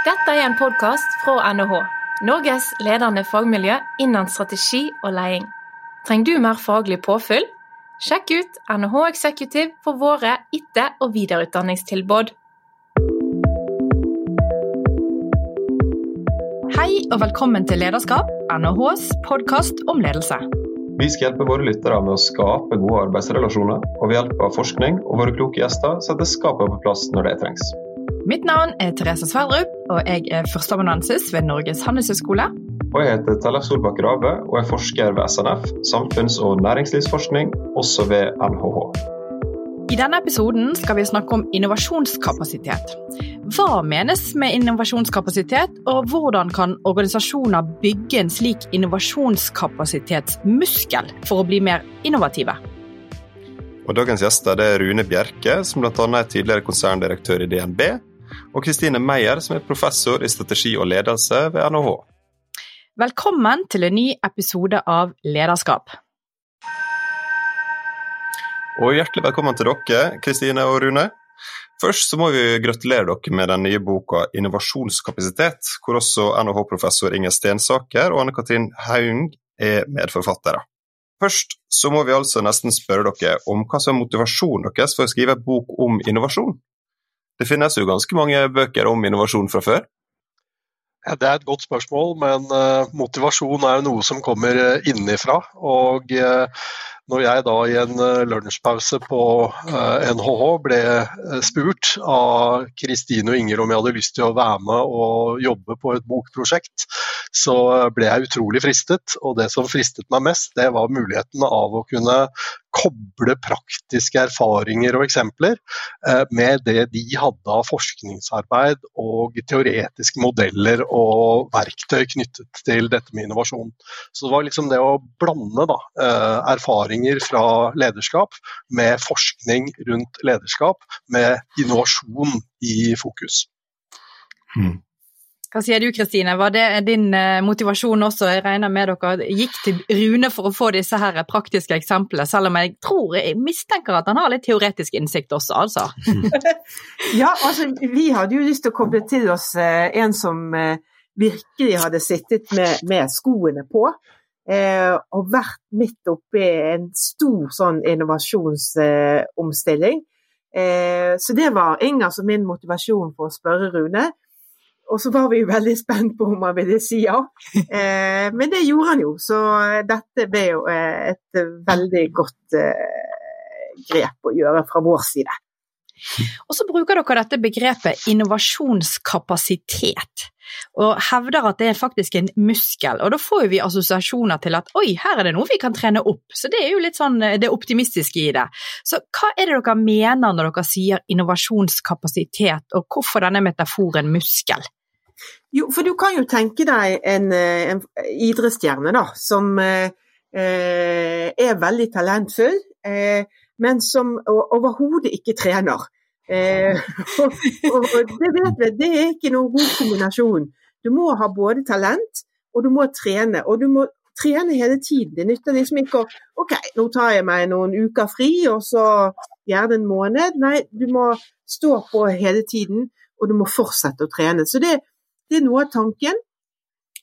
Dette er en podkast fra NHH, Norges ledende fagmiljø innen strategi og leding. Trenger du mer faglig påfyll? Sjekk ut NHH Executive for våre etter- og videreutdanningstilbud. Hei og velkommen til Lederskap, NHHs podkast om ledelse. Vi skal hjelpe våre lyttere med å skape gode arbeidsrelasjoner, og ved hjelp av forskning og våre kloke gjester setter skapet på plass når det trengs. Mitt navn er Therese Sverdrup, og jeg er førsteamanuensis ved Norges handelshøyskole. Og jeg heter Tellef Solbakk Rave og er forsker ved SNF, samfunns- og næringslivsforskning, også ved NHH. I denne episoden skal vi snakke om innovasjonskapasitet. Hva menes med innovasjonskapasitet, og hvordan kan organisasjoner bygge en slik innovasjonskapasitetsmuskel for å bli mer innovative? Og Dagens gjester er Rune Bjerke, som bl.a. er tidligere konserndirektør i DNB, og Kristine Meyer, som er professor i strategi og ledelse ved NHH. Velkommen til en ny episode av Lederskap. Og hjertelig velkommen til dere, Kristine og Rune. Først så må vi gratulere dere med den nye boka 'Innovasjonskapasitet', hvor også NHH-professor Inger Stensaker og Anne Katrin Haung er medforfattere. Først så må vi altså nesten spørre dere om hva som er motivasjonen deres for å skrive bok om innovasjon. Det finnes jo ganske mange bøker om innovasjon fra før. Ja, det er et godt spørsmål, men uh, motivasjon er noe som kommer uh, innenfra. Og uh, når jeg da i en lunsjpause på NHH ble spurt av Kristine og Inger om jeg hadde lyst til å være med og jobbe på et bokprosjekt, så ble jeg utrolig fristet. Og det som fristet meg mest, det var muligheten av å kunne koble praktiske erfaringer og eksempler med det de hadde av forskningsarbeid og teoretiske modeller og verktøy knyttet til dette med innovasjon. Så det var liksom det å blande da, erfaringer fra lederskap med forskning rundt lederskap, med innovasjon i fokus. Hmm. Hva sier du Kristine, var det din motivasjon også? Jeg regner med dere gikk til Rune for å få disse her praktiske eksemplene, selv om jeg tror, jeg mistenker at han har litt teoretisk innsikt også, altså. ja, altså vi hadde jo lyst til å koble til oss en som virkelig hadde sittet med, med skoene på. Eh, og vært midt oppi en stor sånn innovasjonsomstilling. Eh, så det var Inger som min motivasjon for å spørre Rune. Og så var vi veldig spent på om han ville si ja, eh, men det gjorde han jo. Så dette ble jo et veldig godt grep å gjøre fra vår side. Og så bruker dere dette begrepet innovasjonskapasitet, og hevder at det er faktisk en muskel. Og da får vi assosiasjoner til at oi, her er det noe vi kan trene opp. Så det er jo litt sånn det optimistiske i det. Så hva er det dere mener når dere sier innovasjonskapasitet, og hvorfor denne metaforen muskel? Jo, for du kan jo tenke deg en, en idrettsstjerne da, som eh, er veldig talentfull. Eh, men som overhodet ikke trener. Eh, og, og, det vet vi, det er ikke noen god kombinasjon. Du må ha både talent, og du må trene. Og du må trene hele tiden. Det nytter liksom ikke å OK, nå tar jeg meg noen uker fri, og så gjerne en måned. Nei, du må stå på hele tiden, og du må fortsette å trene. Så det, det er noe av tanken.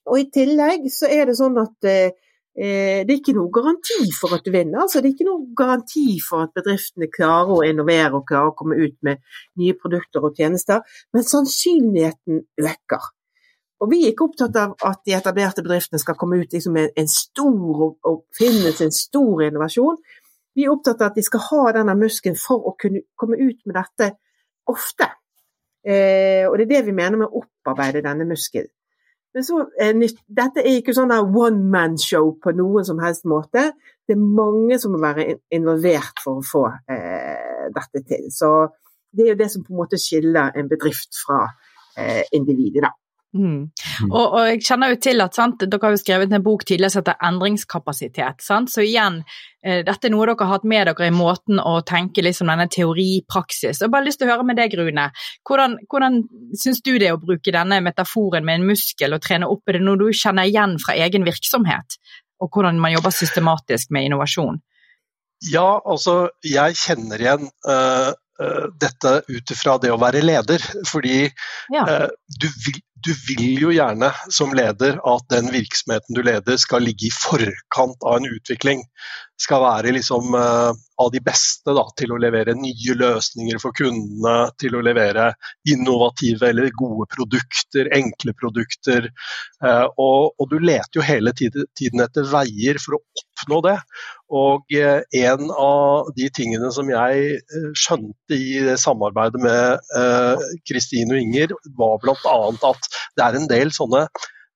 Og i tillegg så er det sånn at eh, det er ikke noe garanti for at du vinner. Altså, det er ikke noe garanti for at bedriftene klarer å innovere og klarer å komme ut med nye produkter og tjenester, men sannsynligheten øker. Og Vi er ikke opptatt av at de etablerte bedriftene skal komme ut liksom, med en stor oppfinnelse, en stor innovasjon. Vi er opptatt av at de skal ha denne muskelen for å kunne komme ut med dette ofte. Eh, og Det er det vi mener med å opparbeide denne muskelen. Men så, eh, dette er ikke sånn one man-show på noen som helst måte. Det er mange som må være involvert for å få eh, dette til. Så det er jo det som på en måte skiller en bedrift fra eh, individet, da. Mm. Og, og, jeg kjenner jo til at sant, dere har jo skrevet en bok tidligere som heter 'Endringskapasitet'. Sant? Så igjen, eh, dette er noe dere har hatt med dere i måten å tenke liksom denne teori-praksis. Jeg har bare lyst til å høre med deg, Rune. Hvordan, hvordan syns du det er å bruke denne metaforen med en muskel og trene opp? Er det noe du kjenner igjen fra egen virksomhet? Og hvordan man jobber systematisk med innovasjon? Ja, altså jeg kjenner igjen uh, dette ut ifra det å være leder. Fordi Ja. uh, du, vil, du vil jo gjerne som leder at den virksomheten du leder skal ligge i forkant av en utvikling. Skal være liksom uh, av de beste da, til å levere nye løsninger for kundene, til å levere innovative eller gode produkter, enkle produkter. Uh, og, og, du leter jo hele tiden etter veier for å oppnå det. Og uh, en av de tingene som jeg skjønte i det samarbeidet med Kristine og Inger, var bl.a. at det er en del sånne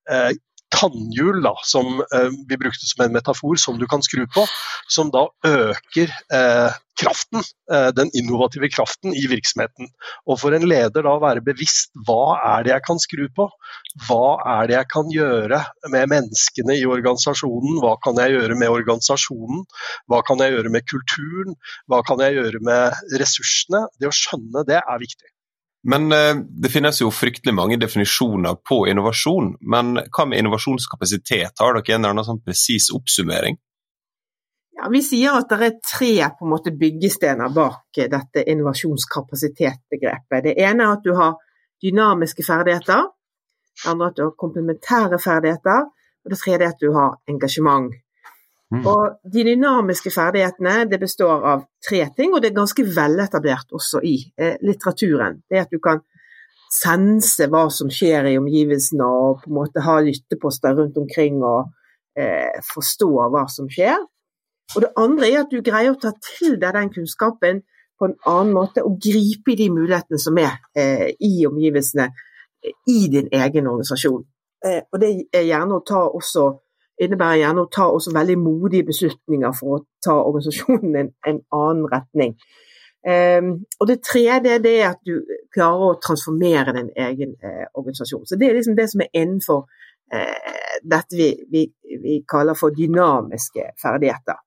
eh, tannhjul da, som eh, vi brukte som en metafor, som du kan skru på, som da øker eh, kraften, eh, den innovative kraften i virksomheten. Og For en leder da å være bevisst hva er det jeg kan skru på, hva er det jeg kan gjøre med menneskene i organisasjonen, hva kan jeg gjøre med organisasjonen, hva kan jeg gjøre med kulturen, hva kan jeg gjøre med ressursene. Det å skjønne det er viktig. Men eh, det finnes jo fryktelig mange definisjoner på innovasjon. Men hva med innovasjonskapasitet? Har dere en eller annen sånn presis oppsummering? Ja, vi sier at det er tre på en måte, byggestener bak dette innovasjonskapasitetbegrepet. Det ene er at du har dynamiske ferdigheter. Det andre er at du har komplementære ferdigheter. Og det tredje er at du har engasjement. Mm. Og De dynamiske ferdighetene det består av tre ting, og det er ganske veletablert også i eh, litteraturen. Det er at du kan sense hva som skjer i omgivelsene og på en måte ha lytteposter rundt omkring og eh, forstå hva som skjer. Og Det andre er at du greier å ta til deg den kunnskapen på en annen måte og gripe i de mulighetene som er eh, i omgivelsene i din egen organisasjon. Eh, og Det er gjerne å ta også innebærer gjerne å ta også veldig modige beslutninger for å ta organisasjonen en, en annen retning. Um, og Det tredje det er at du klarer å transformere din egen eh, organisasjon. Så Det er liksom det som er innenfor eh, dette vi, vi, vi, kaller for dynamiske ferdigheter.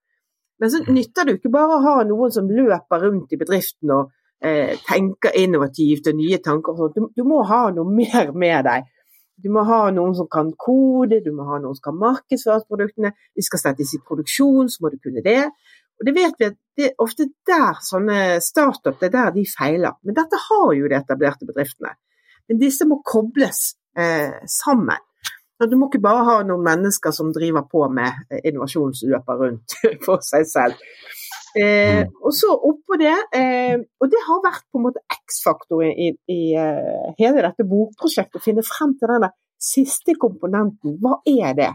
Men så nytter det jo ikke bare å ha noen som løper rundt i bedriften og eh, tenker innovativt og nye tanker. Du, du, må ha noe mer med deg du må ha noen som kan kode, du må ha noen som kan markedsføre produktene. De skal settes i produksjon, så må du kunne det. Og det vet vi at det er ofte der sånne startup det er der de feiler. Men dette har jo de etablerte bedriftene. Men disse må kobles eh, sammen. Du må ikke bare ha noen mennesker som driver på med eh, innovasjonsløper rundt for seg selv. Eh, mm. og så oppå det, eh, og det har vært på en måte X-faktor i, i uh, hele dette bokprosjektet, å finne frem til denne siste komponenten. Hva er det?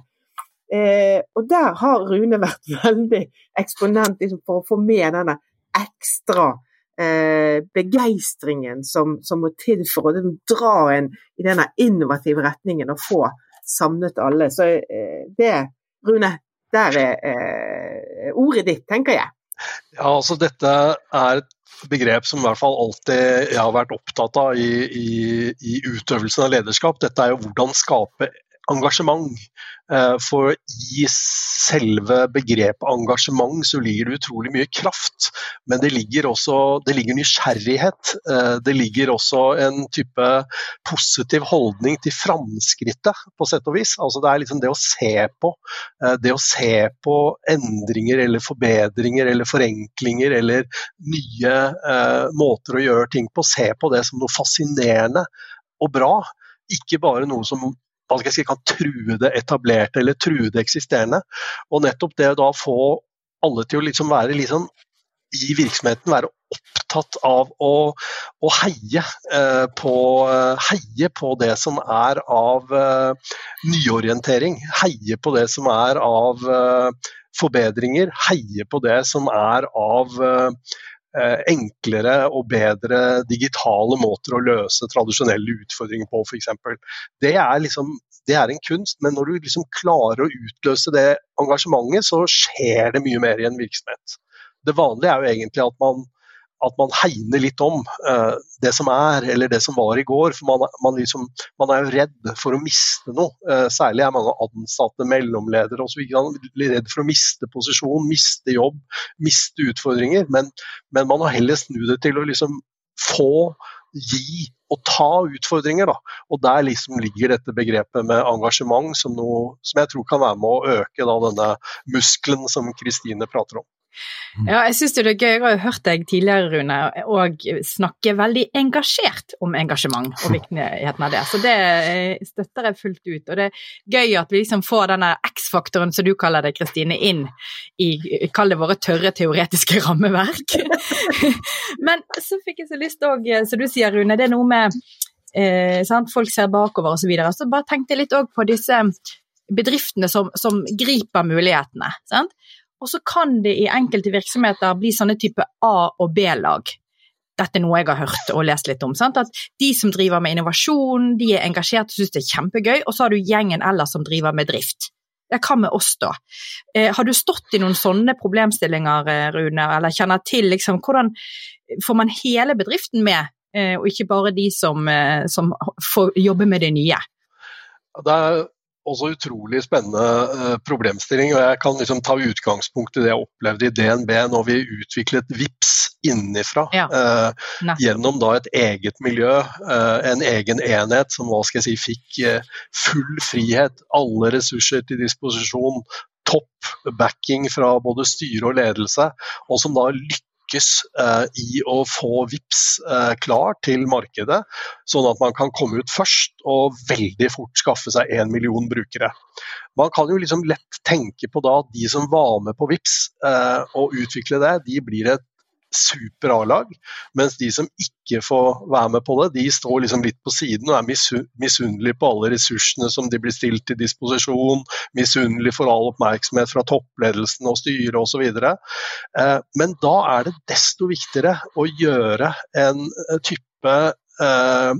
Eh, og der har Rune vært veldig eksponent liksom, for å få med denne ekstra eh, begeistringen som, som, må til for å dra en i denne innovative retningen og få samlet alle. Så eh, det, Rune, der er ordet ditt, tenker jeg. Ja, altså Dette er et begrep som i hvert fall alltid jeg har vært opptatt av i, i, i utøvelsen av lederskap. Dette er jo hvordan skape engasjement. Eh, for i selve begrepet engasjement så ligger det utrolig mye kraft. Men det ligger også det ligger nysgjerrighet. Eh, det ligger også en type positiv holdning til framskrittet, på sett og vis. Altså det er liksom det å se på. Eh, det å se på endringer eller forbedringer eller forenklinger eller nye måter å gjøre ting på. Se på det som noe fascinerende og bra. Ikke bare noe som hva skal jeg si, kan true det etablerte eller true det eksisterende. Og nettopp det å da få alle til å liksom være liksom i virksomheten være opptatt av å, å heie, eh, på, heie, på, det som er av eh, nyorientering. Heie på det som er av eh, forbedringer. Heie på det som er av Eh, enklere og bedre digitale måter å løse tradisjonelle utfordringer på, f.eks. Det, liksom, det er en kunst, men når du liksom klarer å utløse det engasjementet, så skjer det mye mer i en virksomhet. Det vanlige er jo egentlig at man at man hegner litt om uh, det som er, eller det som var i går. For man, man, liksom, man er jo redd for å miste noe. Uh, særlig er mange ansatte, mellomledere osv. redd for å miste posisjon, miste jobb, miste utfordringer. Men, men man har heller snudd det til å liksom få, gi og ta utfordringer. Da. Og Der liksom ligger dette begrepet med engasjement som noe som jeg tror kan være med å øke da, denne muskelen som Kristine prater om. Ja, jeg syns det er gøy. Jeg har jo hørt deg tidligere, Rune, og snakke veldig engasjert om engasjement og viktigheten av det. Så det eh, støtter jeg fullt ut. Og det er gøy at vi liksom får denne X-faktoren, som du kaller det, Kristine, inn i kall det våre tørre teoretiske rammeverk. Men så fikk jeg så lyst òg, som du sier, Rune, det er noe med eh, sant? Folk ser bakover og Så, videre. så bare tenkte jeg litt òg på disse bedriftene som, som griper mulighetene. Sant? Og så kan det i enkelte virksomheter bli sånne type A- og B-lag. Dette er noe jeg har hørt og lest litt om. Sant? At De som driver med innovasjon, de er engasjert og syns det er kjempegøy, og så har du gjengen ellers som driver med drift. Ja, hva med oss, da? Eh, har du stått i noen sånne problemstillinger, eh, Rune, eller kjenner til liksom, hvordan får man hele bedriften med, eh, og ikke bare de som, eh, som får jobbe med det nye? Det er også utrolig spennende uh, problemstilling. og Jeg kan liksom ta utgangspunkt i det jeg opplevde i DNB når vi utviklet VIPS innenfra. Ja. Eh, gjennom da et eget miljø, eh, en egen enhet som hva skal jeg si, fikk full frihet, alle ressurser til disposisjon, topp backing fra både styre og ledelse, og som da lykkes lykkes eh, i å få VIPS eh, klar til markedet, sånn at man kan komme ut først og veldig fort skaffe seg én million brukere. Man kan jo liksom lett tenke på da at de som var med på VIPS eh, og utvikle det, de blir et super A-lag, mens de som ikke får være med på det, de står liksom litt på siden og er misunnelige på alle ressursene som de blir stilt til disposisjon, misunnelige for all oppmerksomhet fra toppledelsen og styret osv. Eh, men da er det desto viktigere å gjøre en eh, type eh,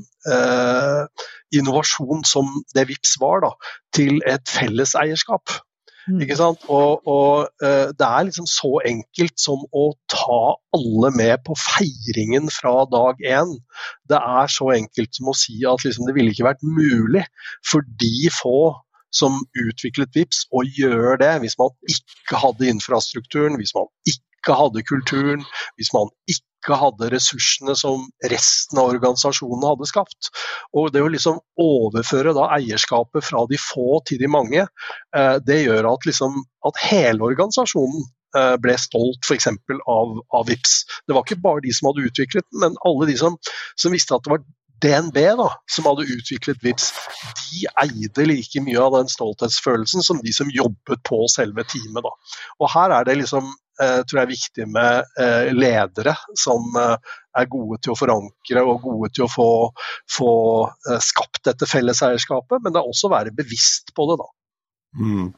innovasjon som det VIPS var, da, til et felleseierskap. Mm. Ikke sant? Og, og uh, det er liksom så enkelt som å ta alle med på feiringen fra dag én. Det er så enkelt som å si at liksom, det ville ikke vært mulig for de få som utviklet VIPS og gjør det hvis man ikke hadde infrastrukturen, hvis man ikke hadde kulturen, hvis man ikke hadde ressursene som resten av organisasjonen hadde skapt. Og Det å liksom overføre eierskapet fra de få til de mange, eh, det gjør at, liksom, at hele organisasjonen eh, ble stolt f.eks. Av, av VIPS. Det var ikke bare de som hadde utviklet den, men alle de som, som visste at det var DNB, da, som hadde utviklet VIPS, de eide like mye av den stolthetsfølelsen som de som jobbet på selve teamet. Da. Og Her er det liksom Eh, tror jeg viktig med eh, ledere som eh, er gode til å forankre og gode til å få, få skapt dette felleseierskapet, men det er også å være bevisst på det. da. Mm.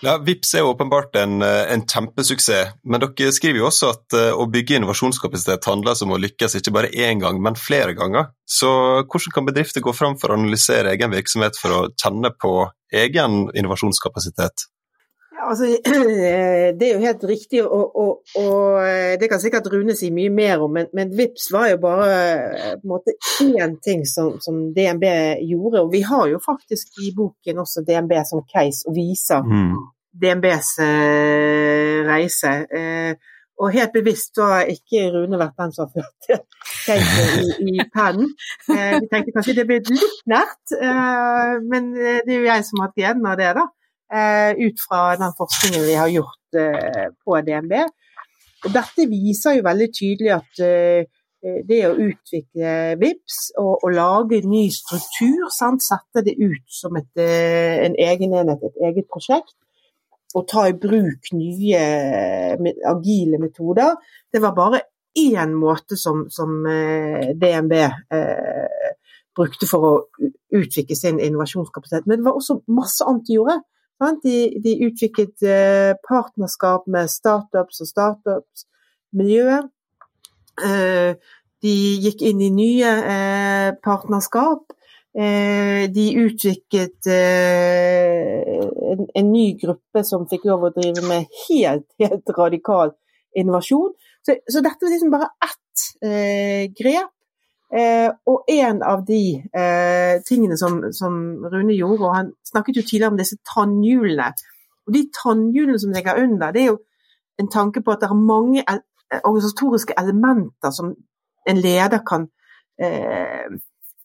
Ja, Vips er åpenbart en, en, kjempesuksess, men dere skriver jo også at uh, å bygge innovasjonskapasitet handler om å lykkes ikke bare én gang, men flere ganger. Så hvordan kan bedrifter gå fram for å analysere egen virksomhet for å kjenne på egen innovasjonskapasitet? Altså, det er jo helt riktig, og, og, og, eh, det kan sikkert Rune si mye mer om, men, men VIPS var jo bare eh, på en måte én ting som, som, DNB gjorde. Og vi har jo faktisk i boken også DNB som case og viser mm. DNBs eh, reise. Eh, og helt bevisst så har ikke Rune vært den som har ført caset i, i pennen. Eh, vi tenkte kanskje det ble litt nært, eh, men det er jo jeg som har hatt gleden av det, da. Eh, ut fra den forskningen vi har gjort eh, på DNB. Dette viser jo veldig tydelig at eh, det å utvikle VIPS og, og lage ny struktur, sant? sette det ut som et, en egen enhet, et eget prosjekt, og ta i bruk nye agile metoder, det var bare én måte som, som DNB eh, brukte for å utvikle sin innovasjonskapasitet. Men det var også masse annet de gjorde. De, de utviklet eh, partnerskap med startups og startups-miljøet. Eh, de gikk inn i nye eh, partnerskap. De utviklet en, en, ny gruppe som fikk lov å drive med helt, helt radikal innovasjon. Så, så dette var liksom bare ett grep Eh, og en av de eh, tingene som, som, Rune gjorde, og han snakket jo tidligere om disse tannhjulene. Og de tannhjulene som ligger under, det er jo en tanke på at det er mange el organisatoriske elementer som en leder kan eh,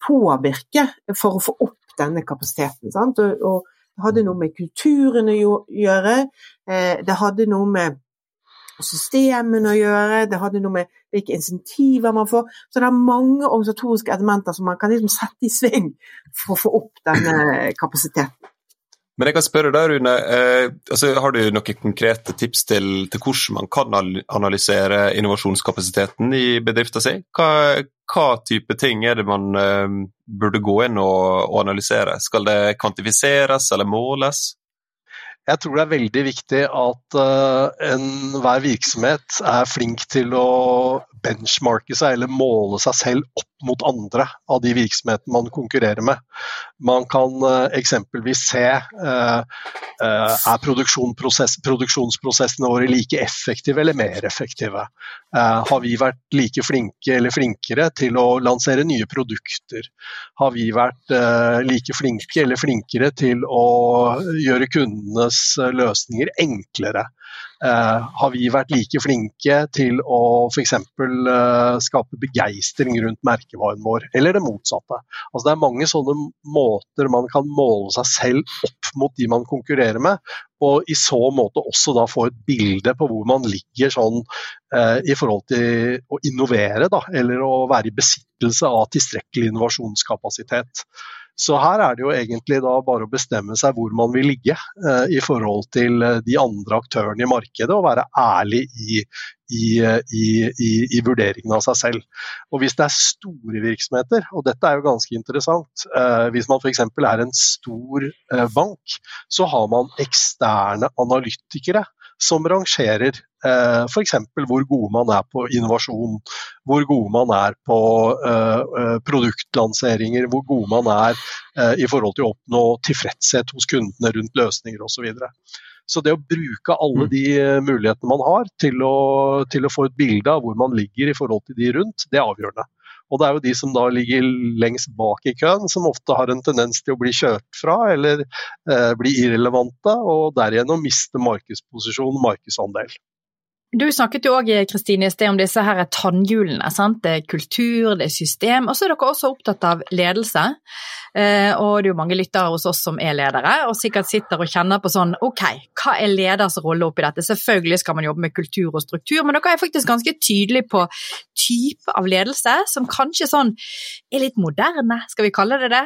påvirke for å få opp denne kapasiteten. Sant? Og, og det hadde noe med kulturen å gjøre. Eh, det hadde noe med systemene å gjøre, det hadde noe med hvilke insentiver man får. Så det er mange organisatoriske elementer som man kan liksom sette i sving for å få opp denne kapasiteten. Men jeg kan spørre deg, Rune. Eh, altså, har du noen konkrete tips til, til, hvordan man kan analysere innovasjonskapasiteten i bedriften sin? Hva, hva, type ting er det man eh, burde gå inn og, og analysere? Skal det kvantifiseres eller måles? Jeg tror det er veldig viktig at uh, enhver virksomhet er flink til å benchmarke seg eller måle seg selv opp mot andre av de virksomhetene man konkurrerer med. Man kan uh, eksempelvis se uh, er produksjonsprosessene våre like effektive eller mer effektive. har vi vært like flinke eller flinkere til å lansere nye produkter? Har vi vært like flinke eller flinkere til å gjøre kundenes Eh, løsninger enklere. Uh, har vi vært like flinke til å f.eks. Eh, skape begeistring rundt merkevaren vår, eller det motsatte. Altså, det er mange sånne måter man kan måle seg selv opp mot de man konkurrerer med, og i så måte også da få et bilde på hvor man ligger sånn uh, i forhold til å innovere, da, eller å være i besittelse av tilstrekkelig innovasjonskapasitet. Så her er det jo egentlig da bare å bestemme seg hvor man vil ligge eh, i forhold til eh, de andre aktørene i markedet, og være ærlig i, i, i, i, vurderingen av seg selv. Og Hvis det er store virksomheter, og dette er jo ganske interessant, eh, hvis man f.eks. er en stor eh, bank, så har man eksterne analytikere som rangerer eh, f.eks. hvor gode man er på innovasjon, hvor gode man er på eh, eh, produktlanseringer, hvor gode man er eh, i forhold til å oppnå tilfredshet hos kundene rundt løsninger osv. Så, det å bruke alle mm. de eh, mulighetene man har til å, til å få et bilde av hvor man ligger i forhold til de rundt, det er avgjørende. Og det er jo de som da ligger lengst bak i køen, som ofte har en tendens til å bli kjørt fra eller eh, bli irrelevante, og derigjennom miste markedsposisjon markedsandel. Du snakket jo òg Kristine, i sted om disse her tannhjulene. Sant? Det er kultur, det er system. Og så er dere også opptatt av ledelse. Eh, og det er jo mange lyttere hos oss som er ledere, og sikkert sitter og kjenner på sånn ok, hva er leders rolle oppi dette? Selvfølgelig skal man jobbe med kultur og struktur, men dere er faktisk ganske tydelige på type av ledelse som kanskje sånn er litt moderne, skal vi kalle det det?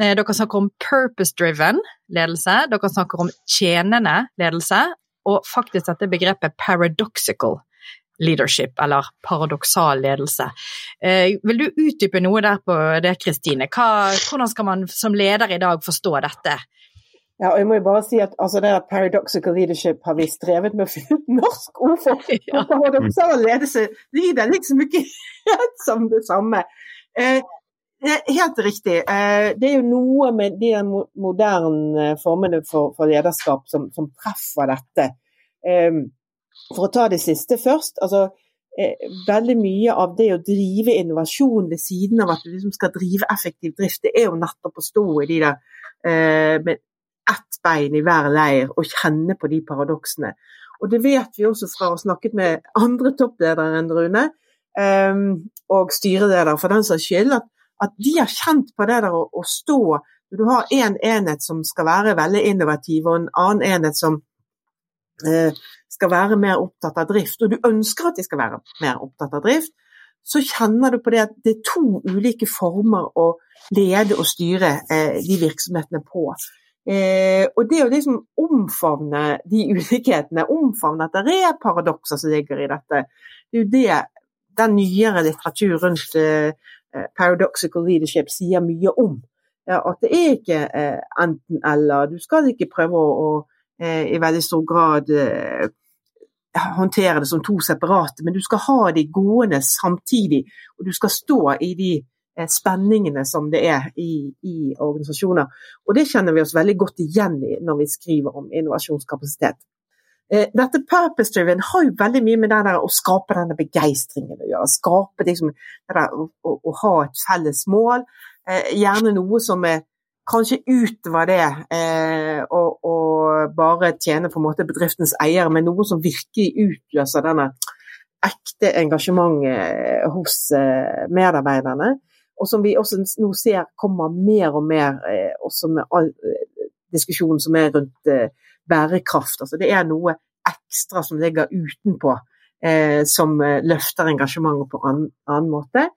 Eh, dere snakker om purpose-driven ledelse, dere snakker om tjenende ledelse, og faktisk dette begrepet paradoxical leadership, eller paradoksal ledelse. Eh, vil du utdype noe der på det, Kristine? Hvordan skal man som leder i dag forstå dette? Ja, og jeg må jo bare si at altså, det Paradoxical leadership har vi strevet med å finne et norsk ord for. Ja. Paradoksal ledelse er liksom ikke helt som det samme. Eh, helt riktig. Eh, det er jo noe med de moderne formene for, lederskap som, som treffer dette. Ehm, for å ta det siste først. altså eh, Veldig mye av det å drive innovasjon ved siden av at du liksom skal drive effektiv drift, det er jo nettopp å stå i de der eh, med ett bein i hver leir og kjenne på de paradoksene. Og det vet vi også fra å ha snakket med andre toppledere enn Rune, ehm, og styreleder for den saks skyld, at, at, de har kjent på det der å, å stå Når du har én en enhet som skal være veldig innovativ, og en annen enhet som Eh, skal være mer opptatt av drift, og du ønsker at de skal være mer opptatt av drift, så kjenner du på det at det er to ulike former å lede og styre eh, de virksomhetene på. Eh, og det å liksom omfavne de ulikhetene, omfavne at det er paradokser som ligger i dette, det er jo det den nyere litteratur rundt eh, paradoxical leadership sier mye om. At det er ikke eh, enten-eller. Du skal ikke prøve å, å Eh, i veldig stor grad eh, håndtere det som to separate, men du skal ha de gående samtidig. Og du skal stå i de eh, spenningene som det er i, i, organisasjoner. Og det kjenner vi oss veldig godt igjen i når vi skriver om innovasjonskapasitet. Dette purpose driven har jo veldig mye med det der å skape denne begeistringen å gjøre. Skape liksom, det der, å, å, å, ha et felles mål. Gjerne noe som er kanskje utover det eh, og, og, bare tjene på en måte bedriftens eiere, men noe som virkelig utløser denne ekte engasjementet eh, hos eh, medarbeiderne. Og som vi også nå ser kommer mer og mer, eh, også med all eh, diskusjonen som er rundt eh, bærekraft. Altså det er noe ekstra som ligger utenpå eh, som løfter engasjementet på en annen måte.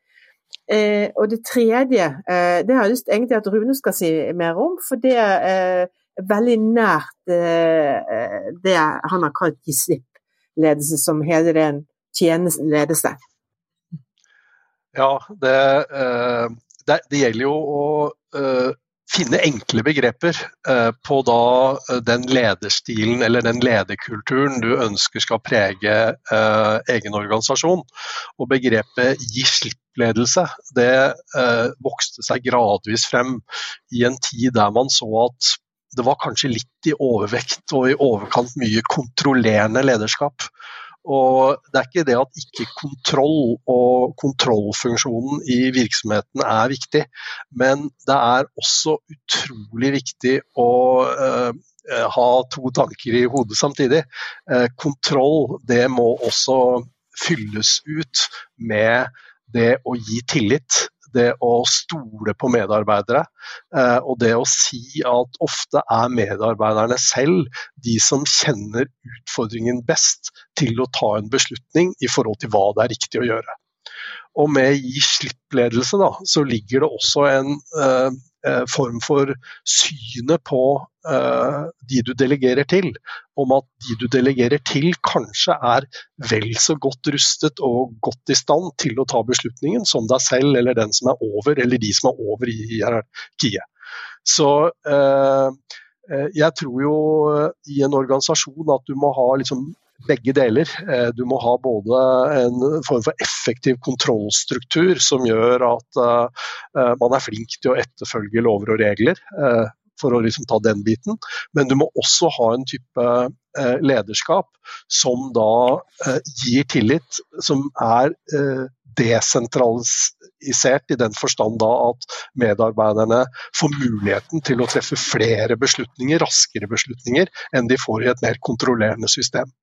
Eh, og det tredje, eh, det har jeg lyst egentlig at Rune skal si mer om, for det er veldig nært det han har kalt gi slipp-ledelse, som hele den tjenesten ledelse. Ja, det, det, det, gjelder jo å finne enkle begreper eh, på da eh, den lederstilen eller den lederkulturen du ønsker skal prege eh, egen organisasjon. Og begrepet 'gi slipp'-ledelse det vokste seg gradvis frem i en tid der man så at det var kanskje litt i overvekt og i overkant mye kontrollerende lederskap. Og det er ikke det at ikke kontroll og kontrollfunksjonen i virksomheten er viktig, men det er også utrolig viktig å eh, ha to tanker i hodet samtidig. Eh, kontroll det må også fylles ut med det å gi tillit det å stole på medarbeidere. Eh, og det å si at ofte er medarbeiderne selv de som kjenner utfordringen best til å ta en beslutning i forhold til hva det er riktig å gjøre. Og med gi slipp-ledelse så ligger det også en eh, form for synet på eh, de du delegerer til. Om at de du delegerer til kanskje er vel så godt rustet og godt i stand til å ta beslutningen som deg selv eller den som er over, eller de som er over i hierarkiet. Så eh, jeg tror jo i en organisasjon at du må ha liksom begge deler. Eh, du må ha både en form for effektiv kontrollstruktur som gjør at eh, eh, man er flink til å etterfølge lover og regler, for å liksom ta den biten. Men du må også ha en type lederskap som da gir tillit, som er desentralisert i den forstand da at medarbeiderne får muligheten til å treffe flere beslutninger, raskere beslutninger, enn de får i et mer kontrollerende system.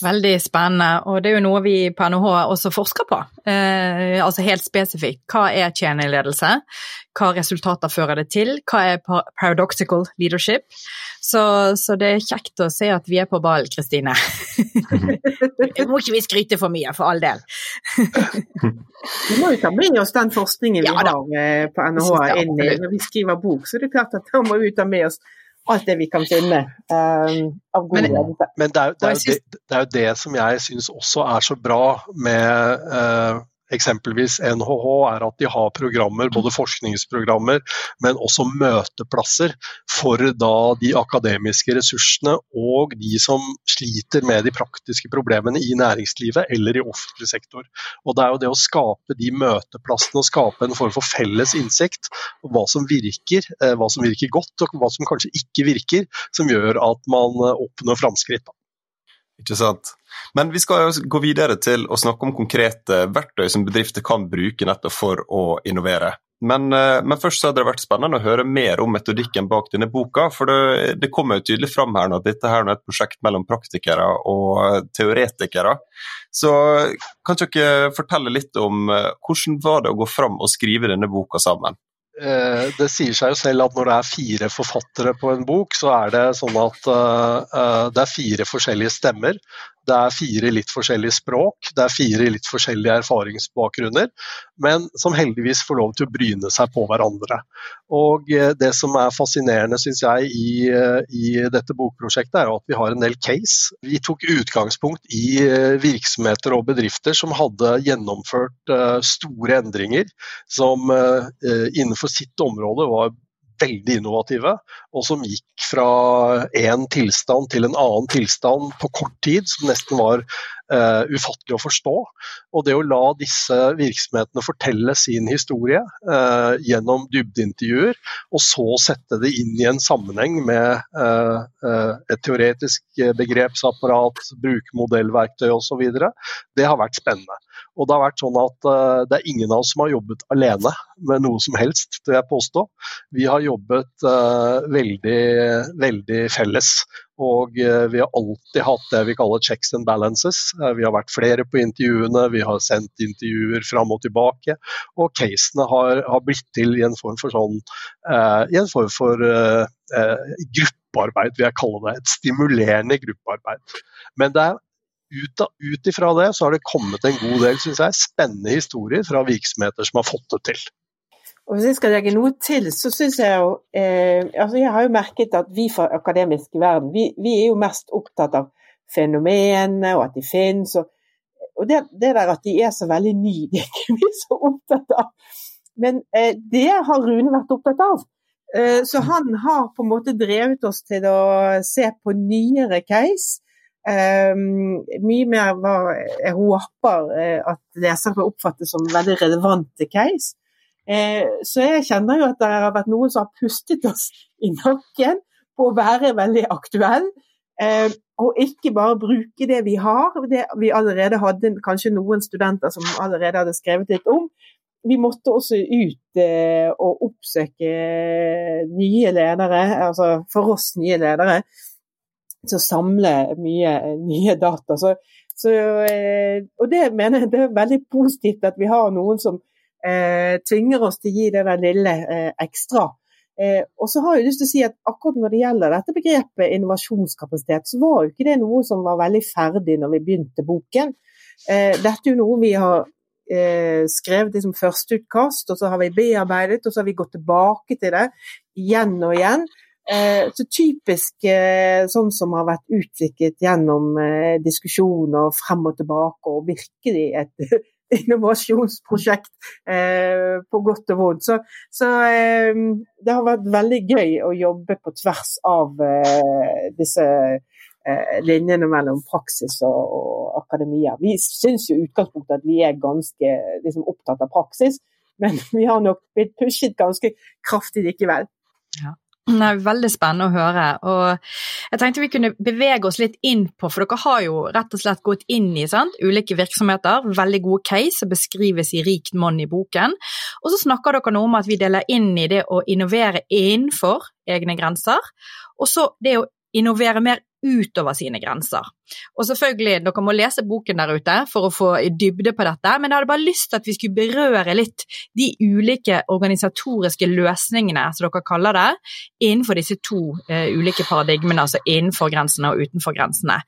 Veldig spennende, og det er jo noe vi på NHH også forsker på. Eh, altså helt spesifikt. Hva er tjenerledelse? Hva resultater fører det til? Hva er paradoxical leadership? Så, så det er kjekt å se at vi er på ballen, Kristine. må ikke vi skryte for mye, for all del. vi må jo ta med oss den forskningen vi ja, har eh, på NHH inn når vi skriver bok, så det er klart at da må vi ta med oss alt det vi kan finne um, av gode Men, men det, er, det, er det, det, er, jo det, som jeg syns også er så bra med uh, eksempelvis NHH, er at de har programmer, både forskningsprogrammer, men også møteplasser for da de akademiske ressursene og de som sliter med de praktiske problemene i næringslivet eller i offentlig sektor. Og Det er jo det å skape de møteplassene og skape en form for felles innsikt om hva som virker, eh, hva som virker godt og hva som kanskje ikke virker, som gjør at man eh, oppnår framskritt. Ikke sant. Men vi skal jo gå videre til å snakke om konkrete verktøy som bedrifter kan bruke nettopp for å innovere. Men, eh, men, først så hadde det vært spennende å høre mer om metodikken bak denne boka. For det, det kommer jo tydelig fram her nå at dette her er et prosjekt mellom praktikere og teoretikere. Så kan dere fortelle litt om eh, hvordan var det å gå fram og skrive denne boka sammen? Eh, det sier seg jo selv at når det er fire forfattere på en bok, så er det sånn at det er fire forskjellige stemmer. Det er fire litt forskjellige språk, det er fire litt forskjellige erfaringsbakgrunner, men som heldigvis får lov til å bryne seg på hverandre. Og eh, Det som er fascinerende synes jeg, i, eh, i dette bokprosjektet, er at vi har en del case. Vi tok utgangspunkt i eh, virksomheter og bedrifter som hadde gjennomført store endringer, som innenfor sitt område var veldig innovative, og som gikk fra én tilstand til en annen tilstand på kort tid, som nesten var uh, ufattelig å forstå. Og det å la disse virksomhetene fortelle sin historie uh, gjennom dybdeintervjuer, og så sette det inn i en sammenheng med uh, et teoretisk begrepsapparat, brukermodellverktøy osv., det har vært spennende. Og det har vært sånn at uh, det er ingen av oss som har jobbet alene med noe som helst, vil jeg påstå. Vi har jobbet uh, veldig, veldig felles. Og uh, vi har alltid hatt det vi kaller checks and balances. vi har vært flere på intervjuene, vi har sendt intervjuer fram og tilbake. Og casene har, har blitt til i en form for sånn en form for gruppearbeid, vil jeg kalle det. Et stimulerende gruppearbeid. Men det er ut, ifra det så har det kommet en god del synes jeg, spennende historier fra virksomheter som har fått det til. Og Hvis jeg skal legge noe til, så syns jeg jo eh, altså Jeg har jo merket at vi fra akademisk verden, vi, vi er jo mest opptatt av fenomenene og at de finnes. Og, og det, det, der at de er så veldig nye, det er ikke vi så opptatt av. Men eh, det har Rune vært opptatt av. Eh, så han har på en måte drevet oss til å se på nyere case. Um, mye mer var jeg håper uh, at lesere oppfattes oppfatte som veldig relevante case. Eh, så jeg kjenner jo at det har vært noen som har pustet oss i nakken på å være veldig aktuell. Eh, og ikke bare bruke det vi har, det vi allerede hadde kanskje noen studenter som allerede hadde skrevet litt om. Vi måtte også ut og oppsøke nye ledere, altså for oss nye ledere til å samle mye nye data. Så, så, eh, og det mener jeg det er veldig positivt at vi har noen som eh, tvinger oss til å gi det der lille eh, ekstra. Eh, og så har jeg lyst til å si at akkurat når det gjelder dette begrepet innovasjonskapasitet, så var jo ikke det noe som var veldig ferdig når vi begynte boken. Eh, dette er jo noe vi har eh, skrevet liksom førsteutkast, og så har vi bearbeidet, og så har vi gått tilbake til det igjen og igjen. Eh, så typisk eh, sånn som har vært utviklet gjennom eh, diskusjoner frem og tilbake, og virkelig et innovasjonsprosjekt på godt og vondt. Så, så det har vært veldig gøy å jobbe på tvers av disse linjene mellom praksis og, og akademia. Vi syns jo i utgangspunktet at vi er ganske liksom, opptatt av praksis, men vi har nok blitt pushet ganske kraftig likevel. Ja. Er veldig spennende å høre. og Jeg tenkte vi kunne bevege oss litt inn på, for dere har jo rett og slett gått inn i sant? ulike virksomheter. Veldig gode case som beskrives i rikt monn i boken. Og så snakker dere noe om at vi deler inn i det å innovere innenfor egne grenser. Og så det å innovere mer utover sine grenser. Og selvfølgelig, dere må lese boken der ute for å få dybde på dette, men jeg hadde bare lyst til at vi skulle berøre litt de ulike organisatoriske løsningene, som dere kaller det, innenfor disse to uh, ulike paradigmene, altså innenfor grensene og utenfor grensene.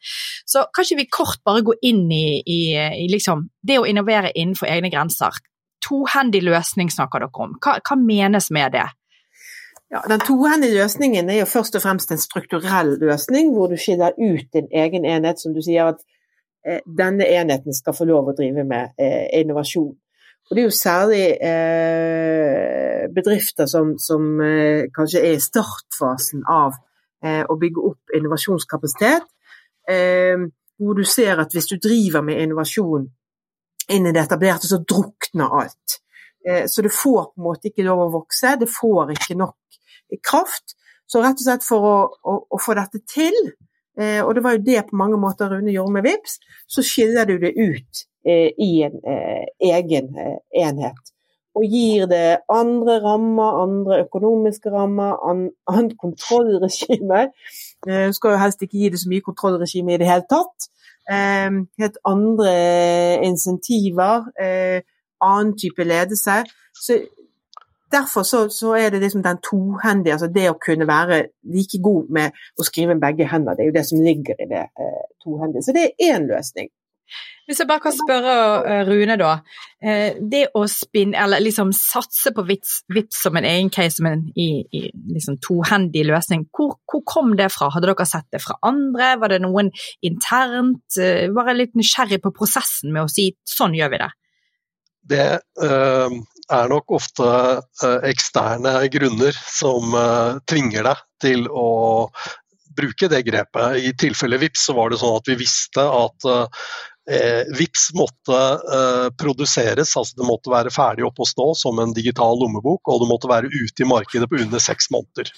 Så kan ikke vi kort bare gå inn i, i, i liksom, det å innovere innenfor egne grenser? Tohendig løsning snakker dere om. Hva, hva menes med det? Ja, Den tohendige løsningen er jo først og fremst en strukturell løsning, hvor du skiller ut din egen enhet, som du sier at eh, denne enheten skal få lov å drive med eh, innovasjon. Og Det er jo særlig eh, bedrifter som, som eh, kanskje er i startfasen av eh, å bygge opp innovasjonskapasitet, eh, hvor du ser at hvis du driver med innovasjon innen det etablerte, så drukner alt. Så det får på en måte ikke lov å vokse, det får ikke nok kraft. Så rett og slett for å, å, å få dette til, eh, og det var jo det på mange måter Rune gjorde med VIPS, så skiller du det ut eh, i en eh, egen eh, enhet. Og gir det andre rammer, andre økonomiske rammer, an, annet kontrollregime. Eh, du skal jo helst ikke gi det så mye kontrollregime i det hele tatt. Eh, helt andre insentiver, annen type ledelse. Så Derfor så, så, er det liksom den tohendige, altså det å kunne være like god med å skrive med begge hender, det er jo det som ligger i det eh, tohendige. Så det er én løsning. Hvis jeg bare kan spørre uh, Rune, da. Uh, det å spinne, eller liksom satse på VIPS, VIPS som en egen case, som en i, i liksom tohendig løsning, hvor, hvor, kom det fra? Hadde dere sett det fra andre? Var det noen internt? Uh, bare litt nysgjerrig på prosessen med å si sånn gjør vi det. Det er nok ofte eh, eksterne grunner som eh, tvinger deg til å bruke det grepet. I tilfelle VIPS så var det sånn at vi visste at eh, VIPS måtte eh, produseres, altså det måtte være ferdig oppe å stå som en digital lommebok, og det måtte være ute i markedet på under seks måneder.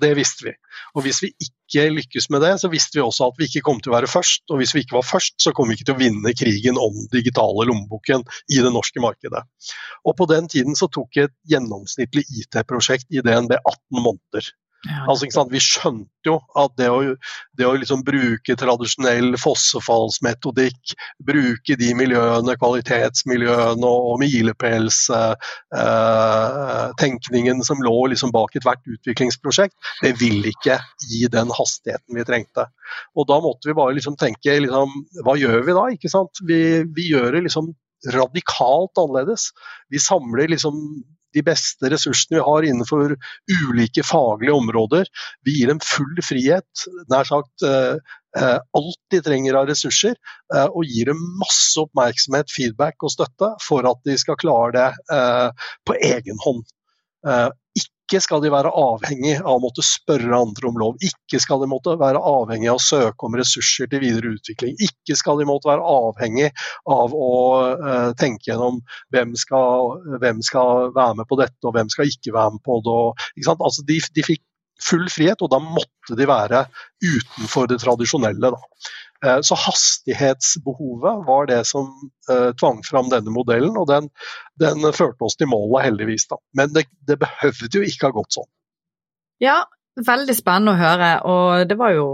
Det visste vi. Og Hvis vi ikke lykkes med det, så visste vi også at vi ikke kom til å være først. Og hvis vi ikke var først, så kom vi ikke til å vinne krigen om den digitale lommeboken i det norske markedet. Og På den tiden så tok et gjennomsnittlig IT-prosjekt i DNB 18 måneder. Altså, Vi skjønte jo at det å, det å liksom bruke tradisjonell fossefallsmetodikk, bruke de miljøene, kvalitetsmiljøene og milepælstenkningen eh, som lå liksom bak ethvert utviklingsprosjekt, det vil ikke gi den hastigheten vi trengte. Og Da måtte vi bare liksom tenke liksom, hva gjør vi da? Vi, vi gjør det liksom radikalt annerledes. Vi samler liksom de beste ressursene vi har innenfor ulike faglige områder. Vi gir dem full frihet, nær sagt eh, eh, alt de trenger av ressurser, eh, og gir dem masse oppmerksomhet, feedback og støtte for at de skal klare det på egen hånd. Ikke skal de være avhengig av å måtte spørre andre om lov. Ikke skal de måtte være avhengig av å søke om ressurser til videre utvikling. Ikke skal de måtte være avhengig av å uh, tenke gjennom hvem skal, hvem skal, være med på dette, og hvem skal ikke være med på det. Og, altså, de, de, fikk full frihet, og da måtte de være utenfor det tradisjonelle. Da. Eh, så hastighetsbehovet var det som uh, tvang fram denne modellen, og den, den, førte oss til målet, heldigvis. Da. Men det, det behøvde jo ikke ha gått sånn. Ja, Veldig spennende å høre, og det var jo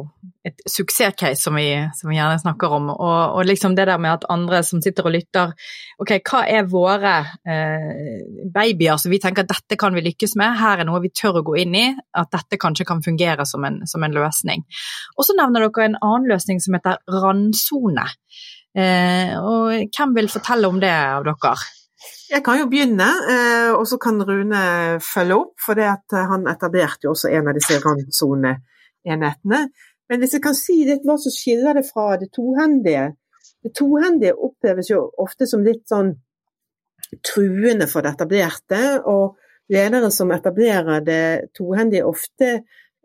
et suksesscase som som vi gjerne snakker om. Og, og, liksom det der med at andre som sitter og lytter, ok, hva er våre eh, babyer som vi tenker at dette kan vi lykkes med, her er noe vi tør å gå inn i, at dette kanskje kan fungere som en, som en løsning. Og så nevner dere en annen løsning som heter randsone. Eh, og hvem vil fortelle om det av dere? Jeg kan jo begynne, eh, og så kan Rune følge opp. For eh, han etablerte jo også en av disse randsoneenhetene. Men hvis jeg kan si litt hva som skiller det fra det tohendige. Det tohendige oppleves jo ofte som litt sånn truende for det etablerte. Og ledere som etablerer det tohendige, ofte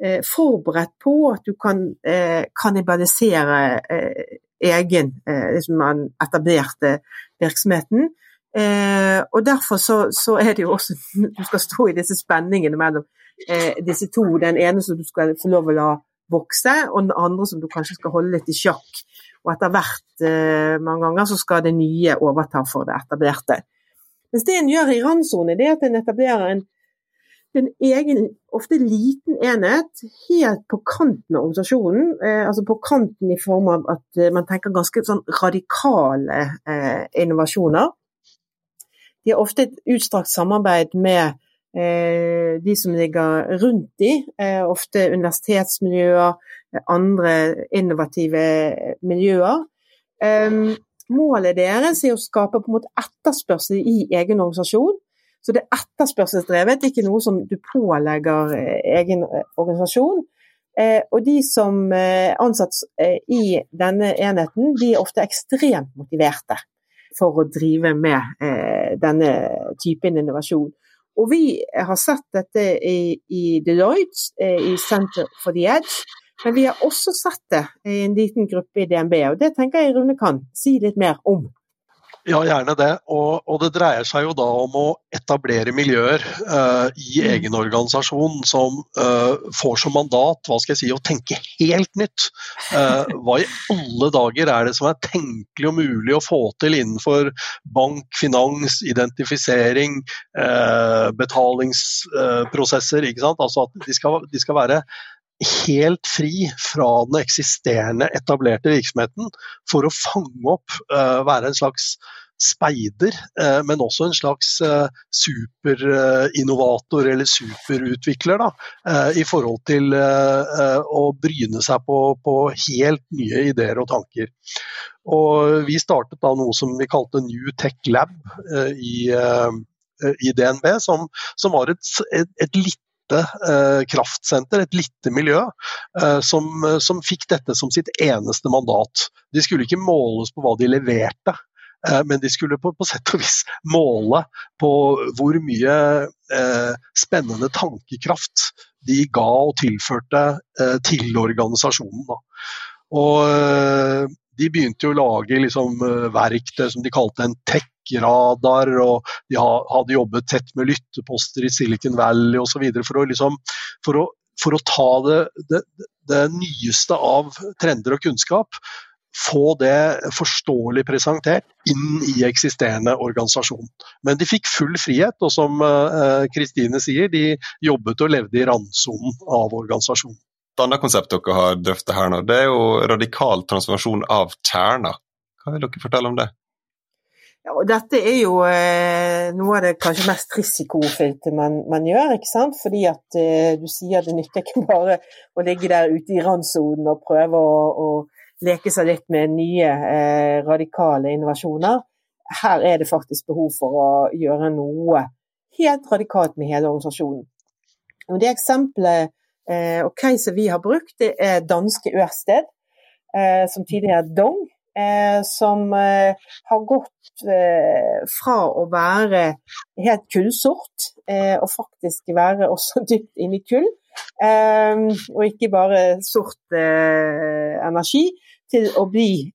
eh, forberedt på at du kan eh, kannibalisere eh, egen, eh, liksom den etablerte virksomheten. Eh, og Derfor så, så, er det jo også Du skal stå i disse spenningene mellom eh, disse to. Den ene som du skal få lov å la vokse, og den andre som du kanskje skal holde litt i sjakk. Og etter hvert, eh, mange ganger, så skal det nye overta for det etablerte. Mens det en gjør i randsone, det er at en etablerer en, en egen, ofte liten enhet helt på kanten av organisasjonen. Eh, altså på kanten i form av at eh, man tenker ganske sånn radikale eh, innovasjoner. De har ofte et utstrakt samarbeid med eh, de som ligger rundt de, eh, ofte universitetsmiljøer, andre innovative miljøer. Målet deres er å skape på en måte etterspørsel i egen organisasjon. Så det er etterspørselsdrevet, ikke noe som du pålegger eh, egen organisasjon. Eh, og de som ansatt i denne enheten, de er ofte ekstremt motiverte for å drive med eh, denne typen innovasjon. Og vi har sett dette i, i Deloitte, eh, i Center for the Edge. Men vi har også sett det i en liten gruppe i DNB, og det tenker jeg Rune kan si litt mer om. Ja, gjerne det. Og, og, det dreier seg jo da om å etablere miljøer uh, i mm. egen organisasjon som uh, får som mandat hva skal jeg si, å tenke helt nytt. Uh, hva i alle dager er det som er tenkelig og mulig å få til innenfor bank, finans, identifisering, betalingsprosesser? ikke sant? Altså at de skal, de skal være helt fri fra den eksisterende, etablerte virksomheten for å fange opp, uh, være en slags speider, uh, men også en slags uh, superinnovator eller superutvikler da, i forhold til å bryne seg på, på, helt nye ideer og tanker. Og vi startet da noe som vi kalte New Tech Lab i i DNB, som, som var et, et, et litt lite eh, kraftsenter, et lite miljø, eh, som, som, fikk dette som sitt eneste mandat. De skulle ikke måles på hva de leverte, eh, men de skulle på, på, sett og vis måle på hvor mye eh, spennende tankekraft de ga og tilførte eh, til organisasjonen. Da. Og eh, de begynte jo å lage liksom, verktøy som de kalte en tech radar, og de hadde jobbet tett med lytteposter i Silicon Valley osv. For, å liksom, for, å, for å ta det, det, det, nyeste av trender og kunnskap få det forståelig presentert inn i eksisterende organisasjon. Men de fikk full frihet, og som Kristine sier, de jobbet og levde i randsonen av organisasjonen. Et annet konsept dere har drøftet her nå, det er jo radikal transformasjon av kjerner. Hva vil dere fortelle om det? Ja, dette er jo eh, noe av det kanskje mest risikofylte man, man, gjør. ikke sant? Fordi at eh, du sier det nytter ikke bare å ligge der ute i randsonen og prøve å, å, leke seg litt med nye eh, radikale innovasjoner. Her er det faktisk behov for å gjøre noe helt radikalt med hele organisasjonen. Og Det eksempelet og caset vi har brukt, det er danske Ørsted, eh, som tidligere er Dong eh, som eh, har gått eh, fra å være helt kullsort, og faktisk være også dypt inne i kull, og ikke bare sort energi, til å bli,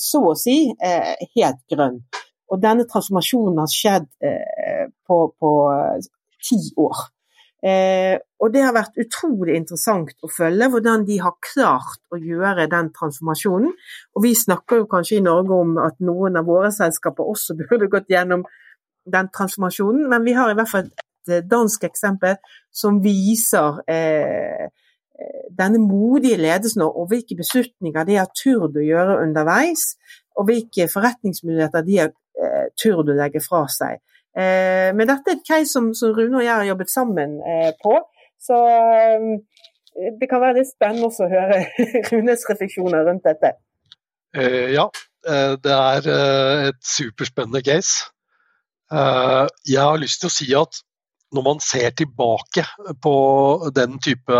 så å si, helt grønn. Og denne transformasjonen har skjedd på ti år. Eh, og det har vært utrolig interessant å følge hvordan de har klart å gjøre den transformasjonen. Og vi snakker jo kanskje i Norge om at noen av våre selskaper også burde gått gjennom den transformasjonen, men vi har i hvert fall et eh, dansk eksempel som viser eh, eh, denne modige ledelsen og hvilke beslutninger de har turt å gjøre underveis, og hvilke forretningsmuligheter de har eh, turt å legge fra seg. Eh, men dette er et case som, som, Rune og jeg har jobbet sammen eh, på. Så eh, det kan være litt spennende også å høre Runes refleksjoner rundt dette. ja, det er et superspennende case. jeg har lyst til å si at når man ser tilbake på den type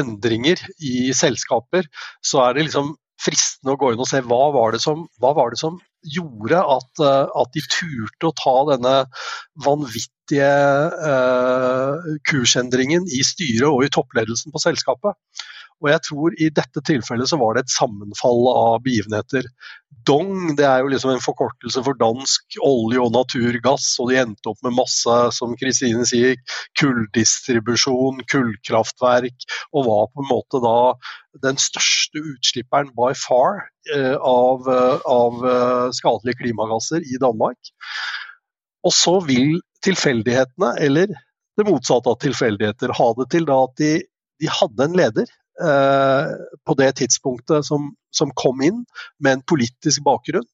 endringer i selskaper, så er det liksom fristende å gå inn og se hva var det som, var det som gjorde at, eh, at, de turte å ta denne vanvittige uh, kursendringen i styret og i toppledelsen på selskapet. Og jeg tror I dette tilfellet så var det et sammenfall av begivenheter. Dong det er jo liksom en forkortelse for dansk olje og naturgass, og de endte opp med masse, som Kristine sier, kulldistribusjon, kullkraftverk, og var på en måte da den største utslipperen by far eh, av, eh, av eh, skadelige klimagasser i Danmark. Og så vil tilfeldighetene, eller det motsatte av tilfeldigheter, ha det til da at de, de hadde en leder Eh, på det tidspunktet som, som, kom inn, med en politisk bakgrunn.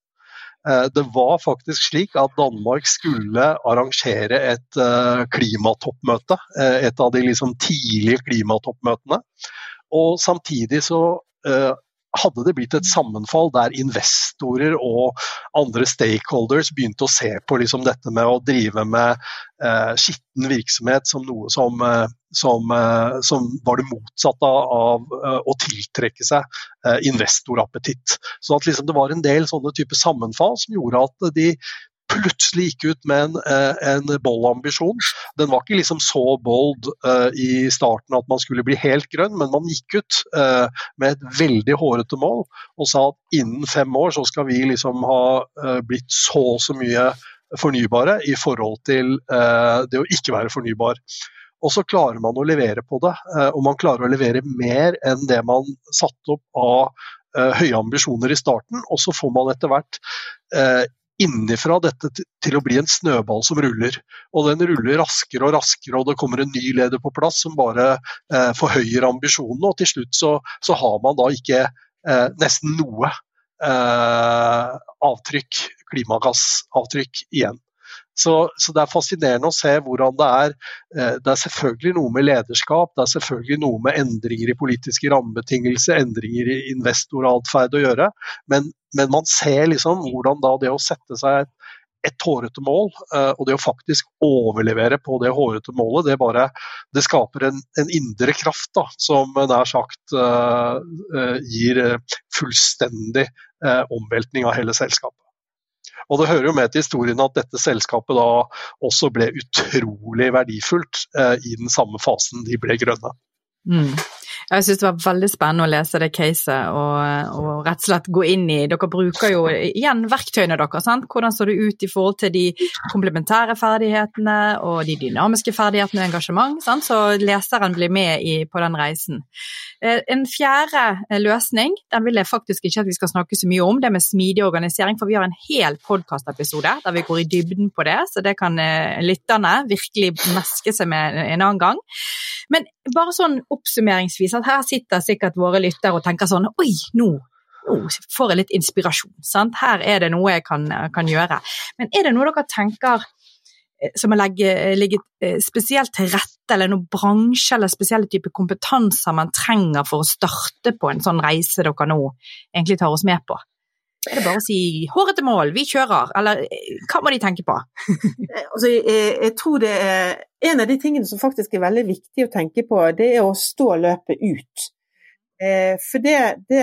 Eh, det var faktisk slik at Danmark skulle arrangere et uh, klimatoppmøte. et av de liksom, tidlige klimatoppmøtene. Og samtidig så hadde det blitt et sammenfall der investorer og andre stakeholders begynte å se på liksom dette med å drive med eh, skitten virksomhet som noe som, eh, som, eh, som, var det motsatte av eh, å tiltrekke seg eh, investorappetitt. Så at liksom det var en del sånne type sammenfall som gjorde at de plutselig gikk ut med en, eh, en bold-ambisjon. Den var ikke liksom så bold uh, i starten at man skulle bli helt grønn, men man gikk ut uh, med et veldig hårete mål og sa at innen fem år så skal vi liksom ha blitt så og så mye fornybare i forhold til det å ikke være fornybar. Og så klarer man å levere på det, og man klarer å levere mer enn det man satte opp av høye ambisjoner i starten. Og så får man etter hvert innifra dette til å bli en snøball som ruller. Og den ruller raskere og raskere, og det kommer en ny leder på plass som bare eh, forhøyer ambisjonene. Og til slutt så, så har man da ikke eh, nesten noe eh, avtrykk, klimagassavtrykk igjen. Så, så, det er fascinerende å se hvordan det er. Eh, det er selvfølgelig noe med lederskap, det er selvfølgelig noe med endringer i politiske rammebetingelser, endringer i investoratferd å gjøre. Men, men, man ser liksom hvordan da det å sette seg et, et hårete mål, eh, og det å faktisk overlevere på det hårete målet, det, bare, det skaper en, en indre kraft da, som nær sagt uh, gir fullstendig omveltning av hele selskapet. Og Det hører jo med til historien at dette selskapet da også ble utrolig verdifullt eh, i den samme fasen de ble grønne. Mm. Jeg syns det var veldig spennende å lese det caset og, og, rett og slett gå inn i Dere bruker jo igjen verktøyene deres. Sant? Hvordan så det ut i forhold til de komplementære ferdighetene og de dynamiske ferdighetene og engasjement? Sant? Så leseren blir med i, på den reisen. Eh, en fjerde eh, løsning den vil jeg faktisk ikke at vi skal snakke så mye om, det med smidig organisering. For vi har en hel podkastepisode der vi går i dybden på det, så det kan eh, lytterne virkelig meske seg med en annen gang. Men bare sånn oppsummeringsvis, at her sitter sikkert våre lyttere og tenker sånn Oi, nå, nå får jeg litt inspirasjon. Sant? Her er det noe jeg kan, kan gjøre. Men er det noe dere tenker eh, som å legge, eh, spesielt til rette, eller noen bransje eller spesielle typer kompetanser man trenger for å starte på en sånn reise dere nå egentlig tar oss med på? Er det bare å si 'hårete mål, vi kjører', eller eh, hva må de tenke på? altså, jeg, jeg, tror det er En av de tingene som faktisk er veldig viktig å tenke på, det er å stå løpet ut. Eh, for det, det,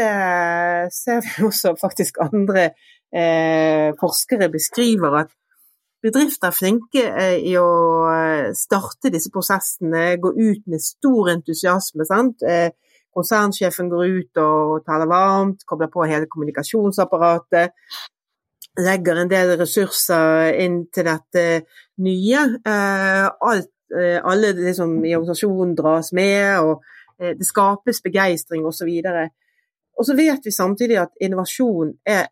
ser vi også faktisk andre eh, forskere beskriver, at bedrifter er flinke eh, i å eh, starte disse prosessene, gå ut med stor entusiasme. sant? Eh, konsernsjefen går ut og taler varmt, kobler på hele kommunikasjonsapparatet. Legger en del ressurser inn til dette nye. Eh, alt, eh, alle liksom, i organisasjonen dras med, og eh, det skapes begeistring osv. Og så vet vi samtidig at innovasjon er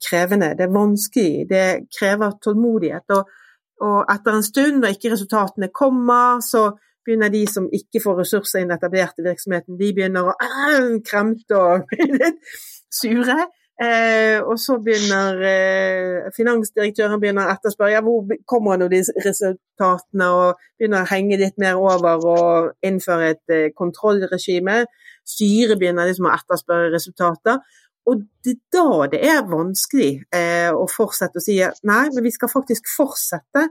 krevende, det er vanskelig, det krever tålmodighet. Og, og etter en stund, når ikke resultatene kommer, så begynner de som ikke får ressurser inn etablerte virksomheten, de begynner å øh, kremte og litt sure. Eh, og så begynner eh, finansdirektøren begynner å etterspørre ja, hvor kommer nå de resultatene, og begynner å henge litt mer over og innføre et eh, kontrollregime. Styret begynner liksom å etterspørre resultater. Og det er da det er vanskelig eh, å fortsette å si nei, men vi skal faktisk fortsette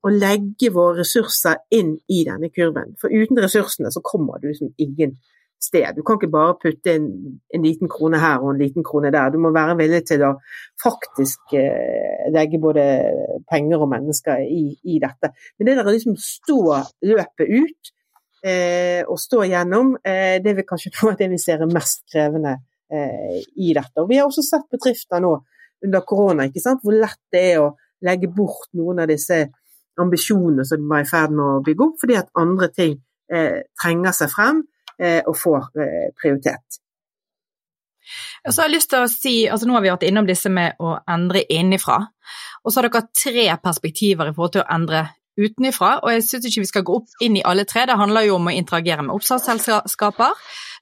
å legge våre ressurser inn i denne kurven. For uten ressursene så kommer du liksom ingen sted. Du kan ikke bare putte en, en, liten krone her og en liten krone der. Du må være villig til å faktisk eh, legge både penger og mennesker i, i, dette. Men det der å liksom stå løpet ut eh, og stå gjennom, eh, det vil kanskje tro at det vi ser er mest krevende eh, i dette. Og vi har også sett bedrifter nå under korona, ikke sant? hvor lett det er å legge bort noen av disse ambisjonene som de var i ferd med å bygge opp, fordi at andre ting eh, trenger seg frem eh, og får eh, prioritet. Og så har jeg lyst til å si, altså Nå har vi vært innom disse med å endre innenfra. Og så har dere tre perspektiver i forhold til å endre utenifra. Og jeg syns ikke vi skal gå opp inn i alle tre. Det handler jo om å interagere med oppstartsselskaper.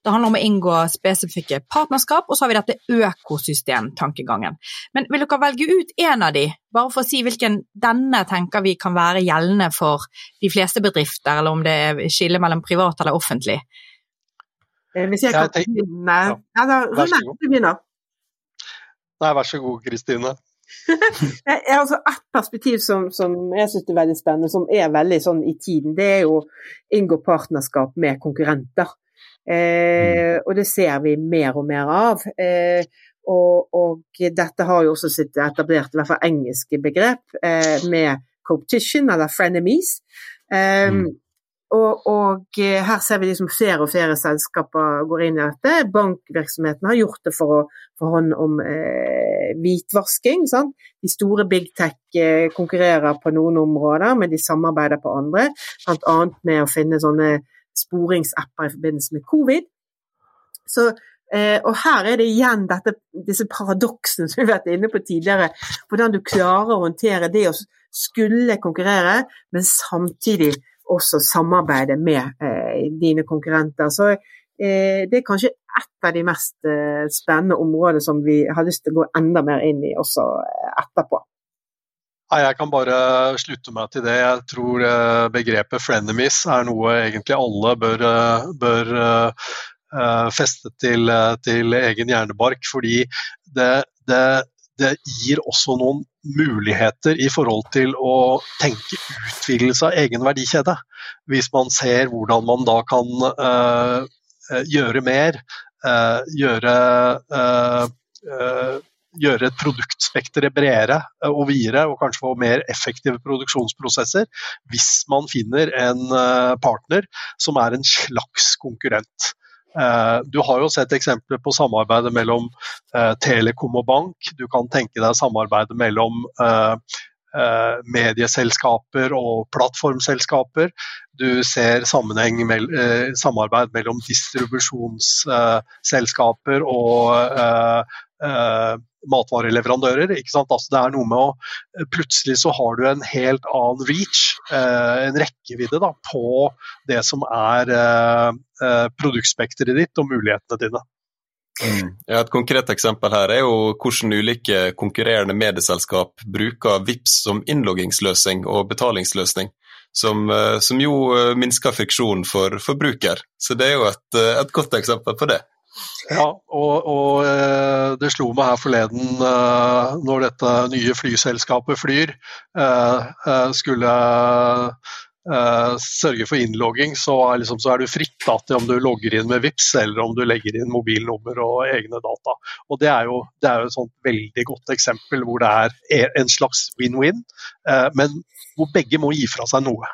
Det handler om å inngå spesifikke partnerskap, og så har vi dette økosystemtankegangen. Men vil dere velge ut én av de, bare for å si hvilken denne tenker vi kan være gjeldende for de fleste bedrifter, eller om det er skille mellom privat eller offentlig? Eh, hvis jeg kan begynne ja, da, Rune, du begynner. Nei, vær så god, Kristine. jeg har altså Ett perspektiv som, som jeg syns er veldig spennende, som er veldig sånn i tiden, det er jo inngå partnerskap med konkurrenter. Eh, og det ser vi mer og mer av. Eh, og, og, dette har jo også sitt etablert i hvert fall engelske begrep eh, med competition, eller frenemies. Um, mm. Og, og, her ser vi liksom flere og flere selskaper går inn i dette. Bankvirksomheten har gjort det for å få hånd om eh, hvitvasking. Sant? De store big tech eh, konkurrerer på noen områder, men de samarbeider på andre. Bl.a. med å finne sånne sporingsapper i forbindelse med covid. Så, eh, og her er det igjen dette, disse paradoksene som vi har vært inne på tidligere. Hvordan du klarer å håndtere det å skulle konkurrere, men samtidig også samarbeide med eh, dine konkurrenter. Så eh, det er kanskje et av de mest spennende områdene som vi har lyst til å gå enda mer inn i også eh, etterpå. Jeg kan bare slutte meg til det. Jeg tror eh, begrepet 'frenemies' er noe egentlig alle bør, eh, bør uh, feste til, til, egen hjernebark. Fordi det, det, det, gir også noen muligheter i forhold til å tenke utvidelse av egen verdikjede. Hvis man ser hvordan man da kan uh, gjøre mer, uh, gjøre gjøre et produktspekter bredere eh, og videre, og kanskje få mer effektive produksjonsprosesser, hvis man finner en eh, partner som er en slags konkurrent. Du har jo sett eksempler på samarbeidet mellom Telekom og bank. Du kan tenke deg samarbeidet mellom medieselskaper og plattformselskaper. Du ser med, samarbeid mellom distribusjonsselskaper og matvareleverandører. Altså, det er noe med å Plutselig så har du en helt annen reach, en rekkevidde da, på det som er produktspekteret ditt og mulighetene dine. Mm. Ja, et konkret eksempel her er jo hvordan ulike konkurrerende medieselskap bruker VIPS som innloggingsløsning og betalingsløsning, som, som jo minsker friksjonen for forbruker. Så det er jo et, et godt eksempel på det. Ja, og, og, eh, det slo meg her forleden eh, når dette nye flyselskapet Flyr eh, skulle sørge for innlogging, så er, liksom, så er, du fritt da, til om du logger inn med VIPS eller om du legger inn mobilnummer og egne data. Og Det er jo, det er jo et veldig godt eksempel hvor det er en slags win-win, men hvor begge må gi fra seg noe.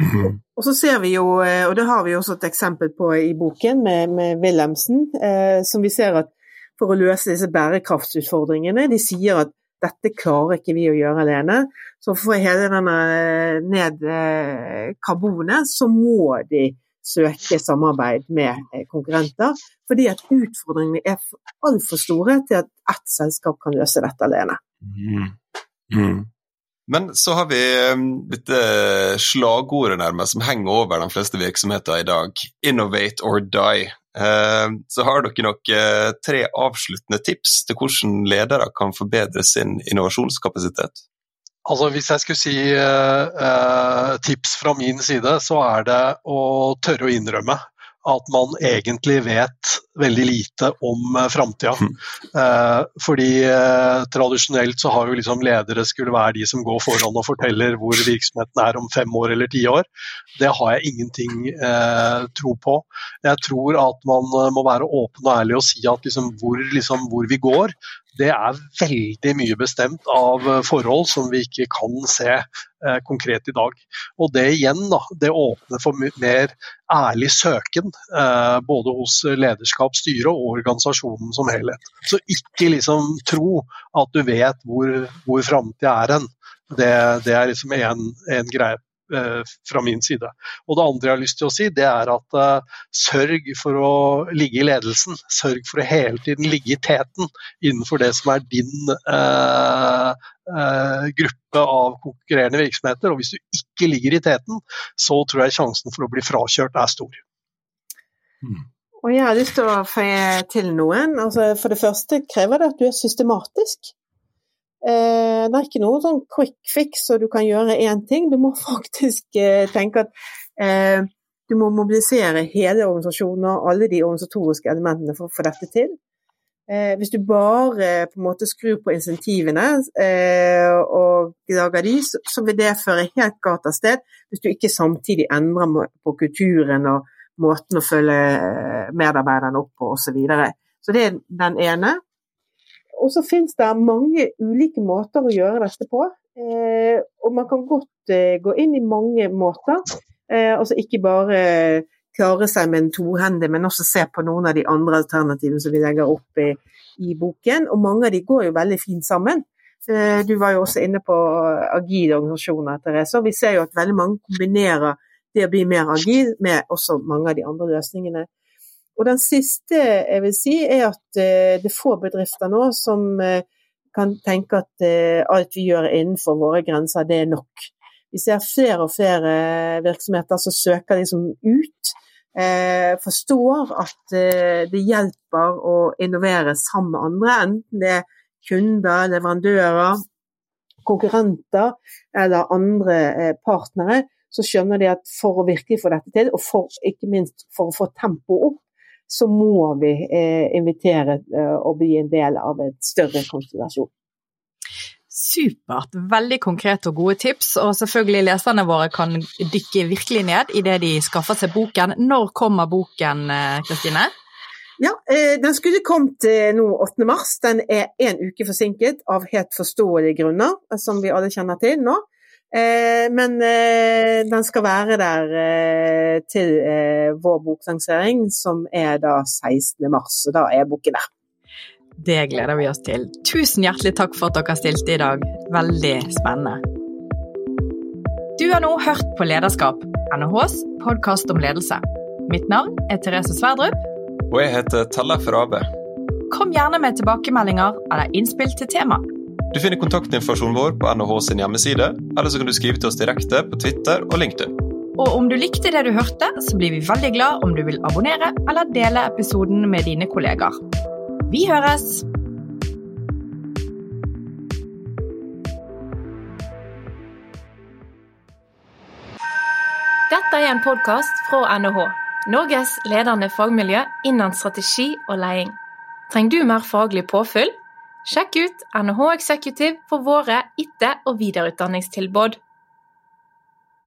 Mm. Og så ser vi jo, eh, og det har vi også et eksempel på i boken med, med Wilhelmsen, eh, som vi ser at for å løse disse bærekraftsutfordringene, de sier at dette klarer ikke vi å gjøre alene. Så for å hele denne eh, ned eh, karbonet, så må de søke samarbeid med konkurrenter. Fordi at utfordringene er altfor store til at ett selskap kan løse dette alene. Mm. Mm. Men så har vi um, dette slagordet nærmest som henger over de fleste virksomheter i dag. Innovate or die. Um, så har dere nok uh, tre avsluttende tips til hvordan ledere kan forbedre sin innovasjonskapasitet? Altså Hvis jeg skulle si tips fra min side, så er det å tørre å innrømme at man egentlig vet veldig lite om uh, framtida. Mm. Eh, fordi eh, tradisjonelt så har jo liksom ledere skulle være de som går foran og forteller hvor virksomheten er om fem år eller ti år. Det har jeg ingenting eh, tro på. Jeg tror at man eh, må være åpen og ærlig og si at liksom hvor, liksom, hvor vi går, det er veldig mye bestemt av eh, forhold som vi ikke kan se eh, konkret i dag. Og Det igjen da, det åpner for mer ærlig søken, eh, både hos lederskap, styre og organisasjonen som helhet. Så ikke liksom tro at du vet hvor, hvor framtida er hen. Det, det, er liksom en greie fra min side. Og Det andre jeg har lyst til å si, det er at uh, sørg for å ligge i ledelsen. Sørg for å hele tiden ligge i teten innenfor det som er din uh, uh, gruppe av konkurrerende virksomheter. Og Hvis du ikke ligger i teten, så tror jeg sjansen for å bli frakjørt er stor. Mm. Og Jeg har lyst til å føye til noen. Altså, for det første krever det at du er systematisk. Eh, det er ikke noe sånn quick fix så du kan gjøre én ting. Du må faktisk eh, tenke at eh, du må mobilisere hele organisasjonen og alle de organisatoriske elementene for å få dette til. hvis du bare på en måte skrur på insentivene og lager de, så vil det føre helt galt av sted hvis du ikke samtidig endrer på kulturen og måten å følge medarbeiderne opp på osv. Så, videre. så det er den ene. Og så finnes det mange ulike måter å gjøre dette på. Eh, og man kan godt eh, gå inn i mange måter. Eh, altså ikke bare klare seg med en tohendig, men også se på noen av de andre alternativene som vi legger opp i, i boken. Og mange av de går jo veldig fint sammen. Du var jo også inne på agile organisasjoner, Therese. Og vi ser jo at veldig mange kombinerer det å bli mer agil med også mange av de andre løsningene. Og den siste jeg vil si, er at eh, det er få bedrifter nå som eh, kan tenke at eh, alt vi gjør innenfor våre grenser, det er nok. Vi ser flere og flere virksomheter som søker liksom ut. Forstår at det hjelper å innovere sammen med andre, enten det er kunder, leverandører, konkurrenter eller andre partnere. Så skjønner de at for å virkelig få dette til, og for, ikke minst for å få tempoet opp, så må vi eh, invitere eh, og bli en del av et større konstellasjon. Supert. Veldig konkrete og gode tips. Og selvfølgelig leserne våre kan dykke virkelig ned i det de skaffer seg boken. Når kommer boken, eh, Kristine? Ja, Den skulle kommet nå 8. mars. Den er en uke forsinket av helt forståelige grunner, som vi alle kjenner til nå. Eh, men eh, den skal være der eh, til vår boklansering, som er da 16. mars. Og da er boken der. Det gleder vi oss til. Tusen hjertelig takk for at dere stilte i dag. Veldig spennende. Du har nå hørt på Lederskap, NHHs podkast om ledelse. Mitt navn er Therese Sverdrup. Og jeg heter Tellef Rabe. Kom gjerne med tilbakemeldinger eller innspill til tema. Du finner kontaktinformasjonen vår på NHH sin hjemmeside, eller så kan du skrive til oss direkte på Twitter og LinkedIn. Og om du likte det du hørte, så blir vi veldig glad om du vil abonnere eller dele episoden med dine kollegaer. Vi høres! Dette er en podkast fra NHH, Norges ledende fagmiljø innen strategi og leding. Trenger du mer faglig påfyll? Sjekk ut NHH Executive for våre etter- og videreutdanningstilbud.